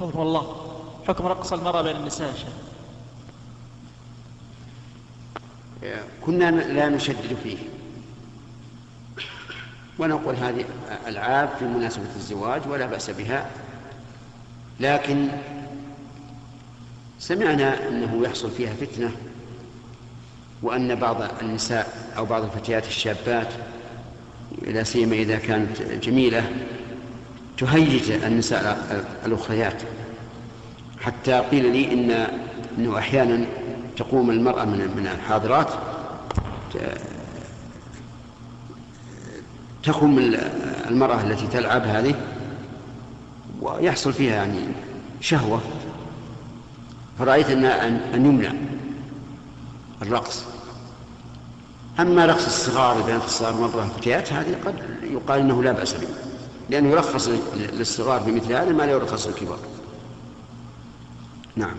حفظكم الله. حكم رقص المرأة بين النساء كنا لا نشدد فيه. ونقول هذه ألعاب في مناسبة الزواج ولا بأس بها. لكن سمعنا أنه يحصل فيها فتنة وأن بعض النساء أو بعض الفتيات الشابات لا سيما إذا كانت جميلة تهيج النساء الأخريات. حتى قيل لي إن أنه أحيانا تقوم المرأة من من الحاضرات تخم المرأة التي تلعب هذه ويحصل فيها يعني شهوة. فرأيت أن أن يمنع الرقص. أما رقص الصغار البنات الصغار مرة الفتيات هذه قد يقال أنه لا بأس به. لأنه يرخص للصغار بمثل هذا ما لا يرخص للكبار نعم.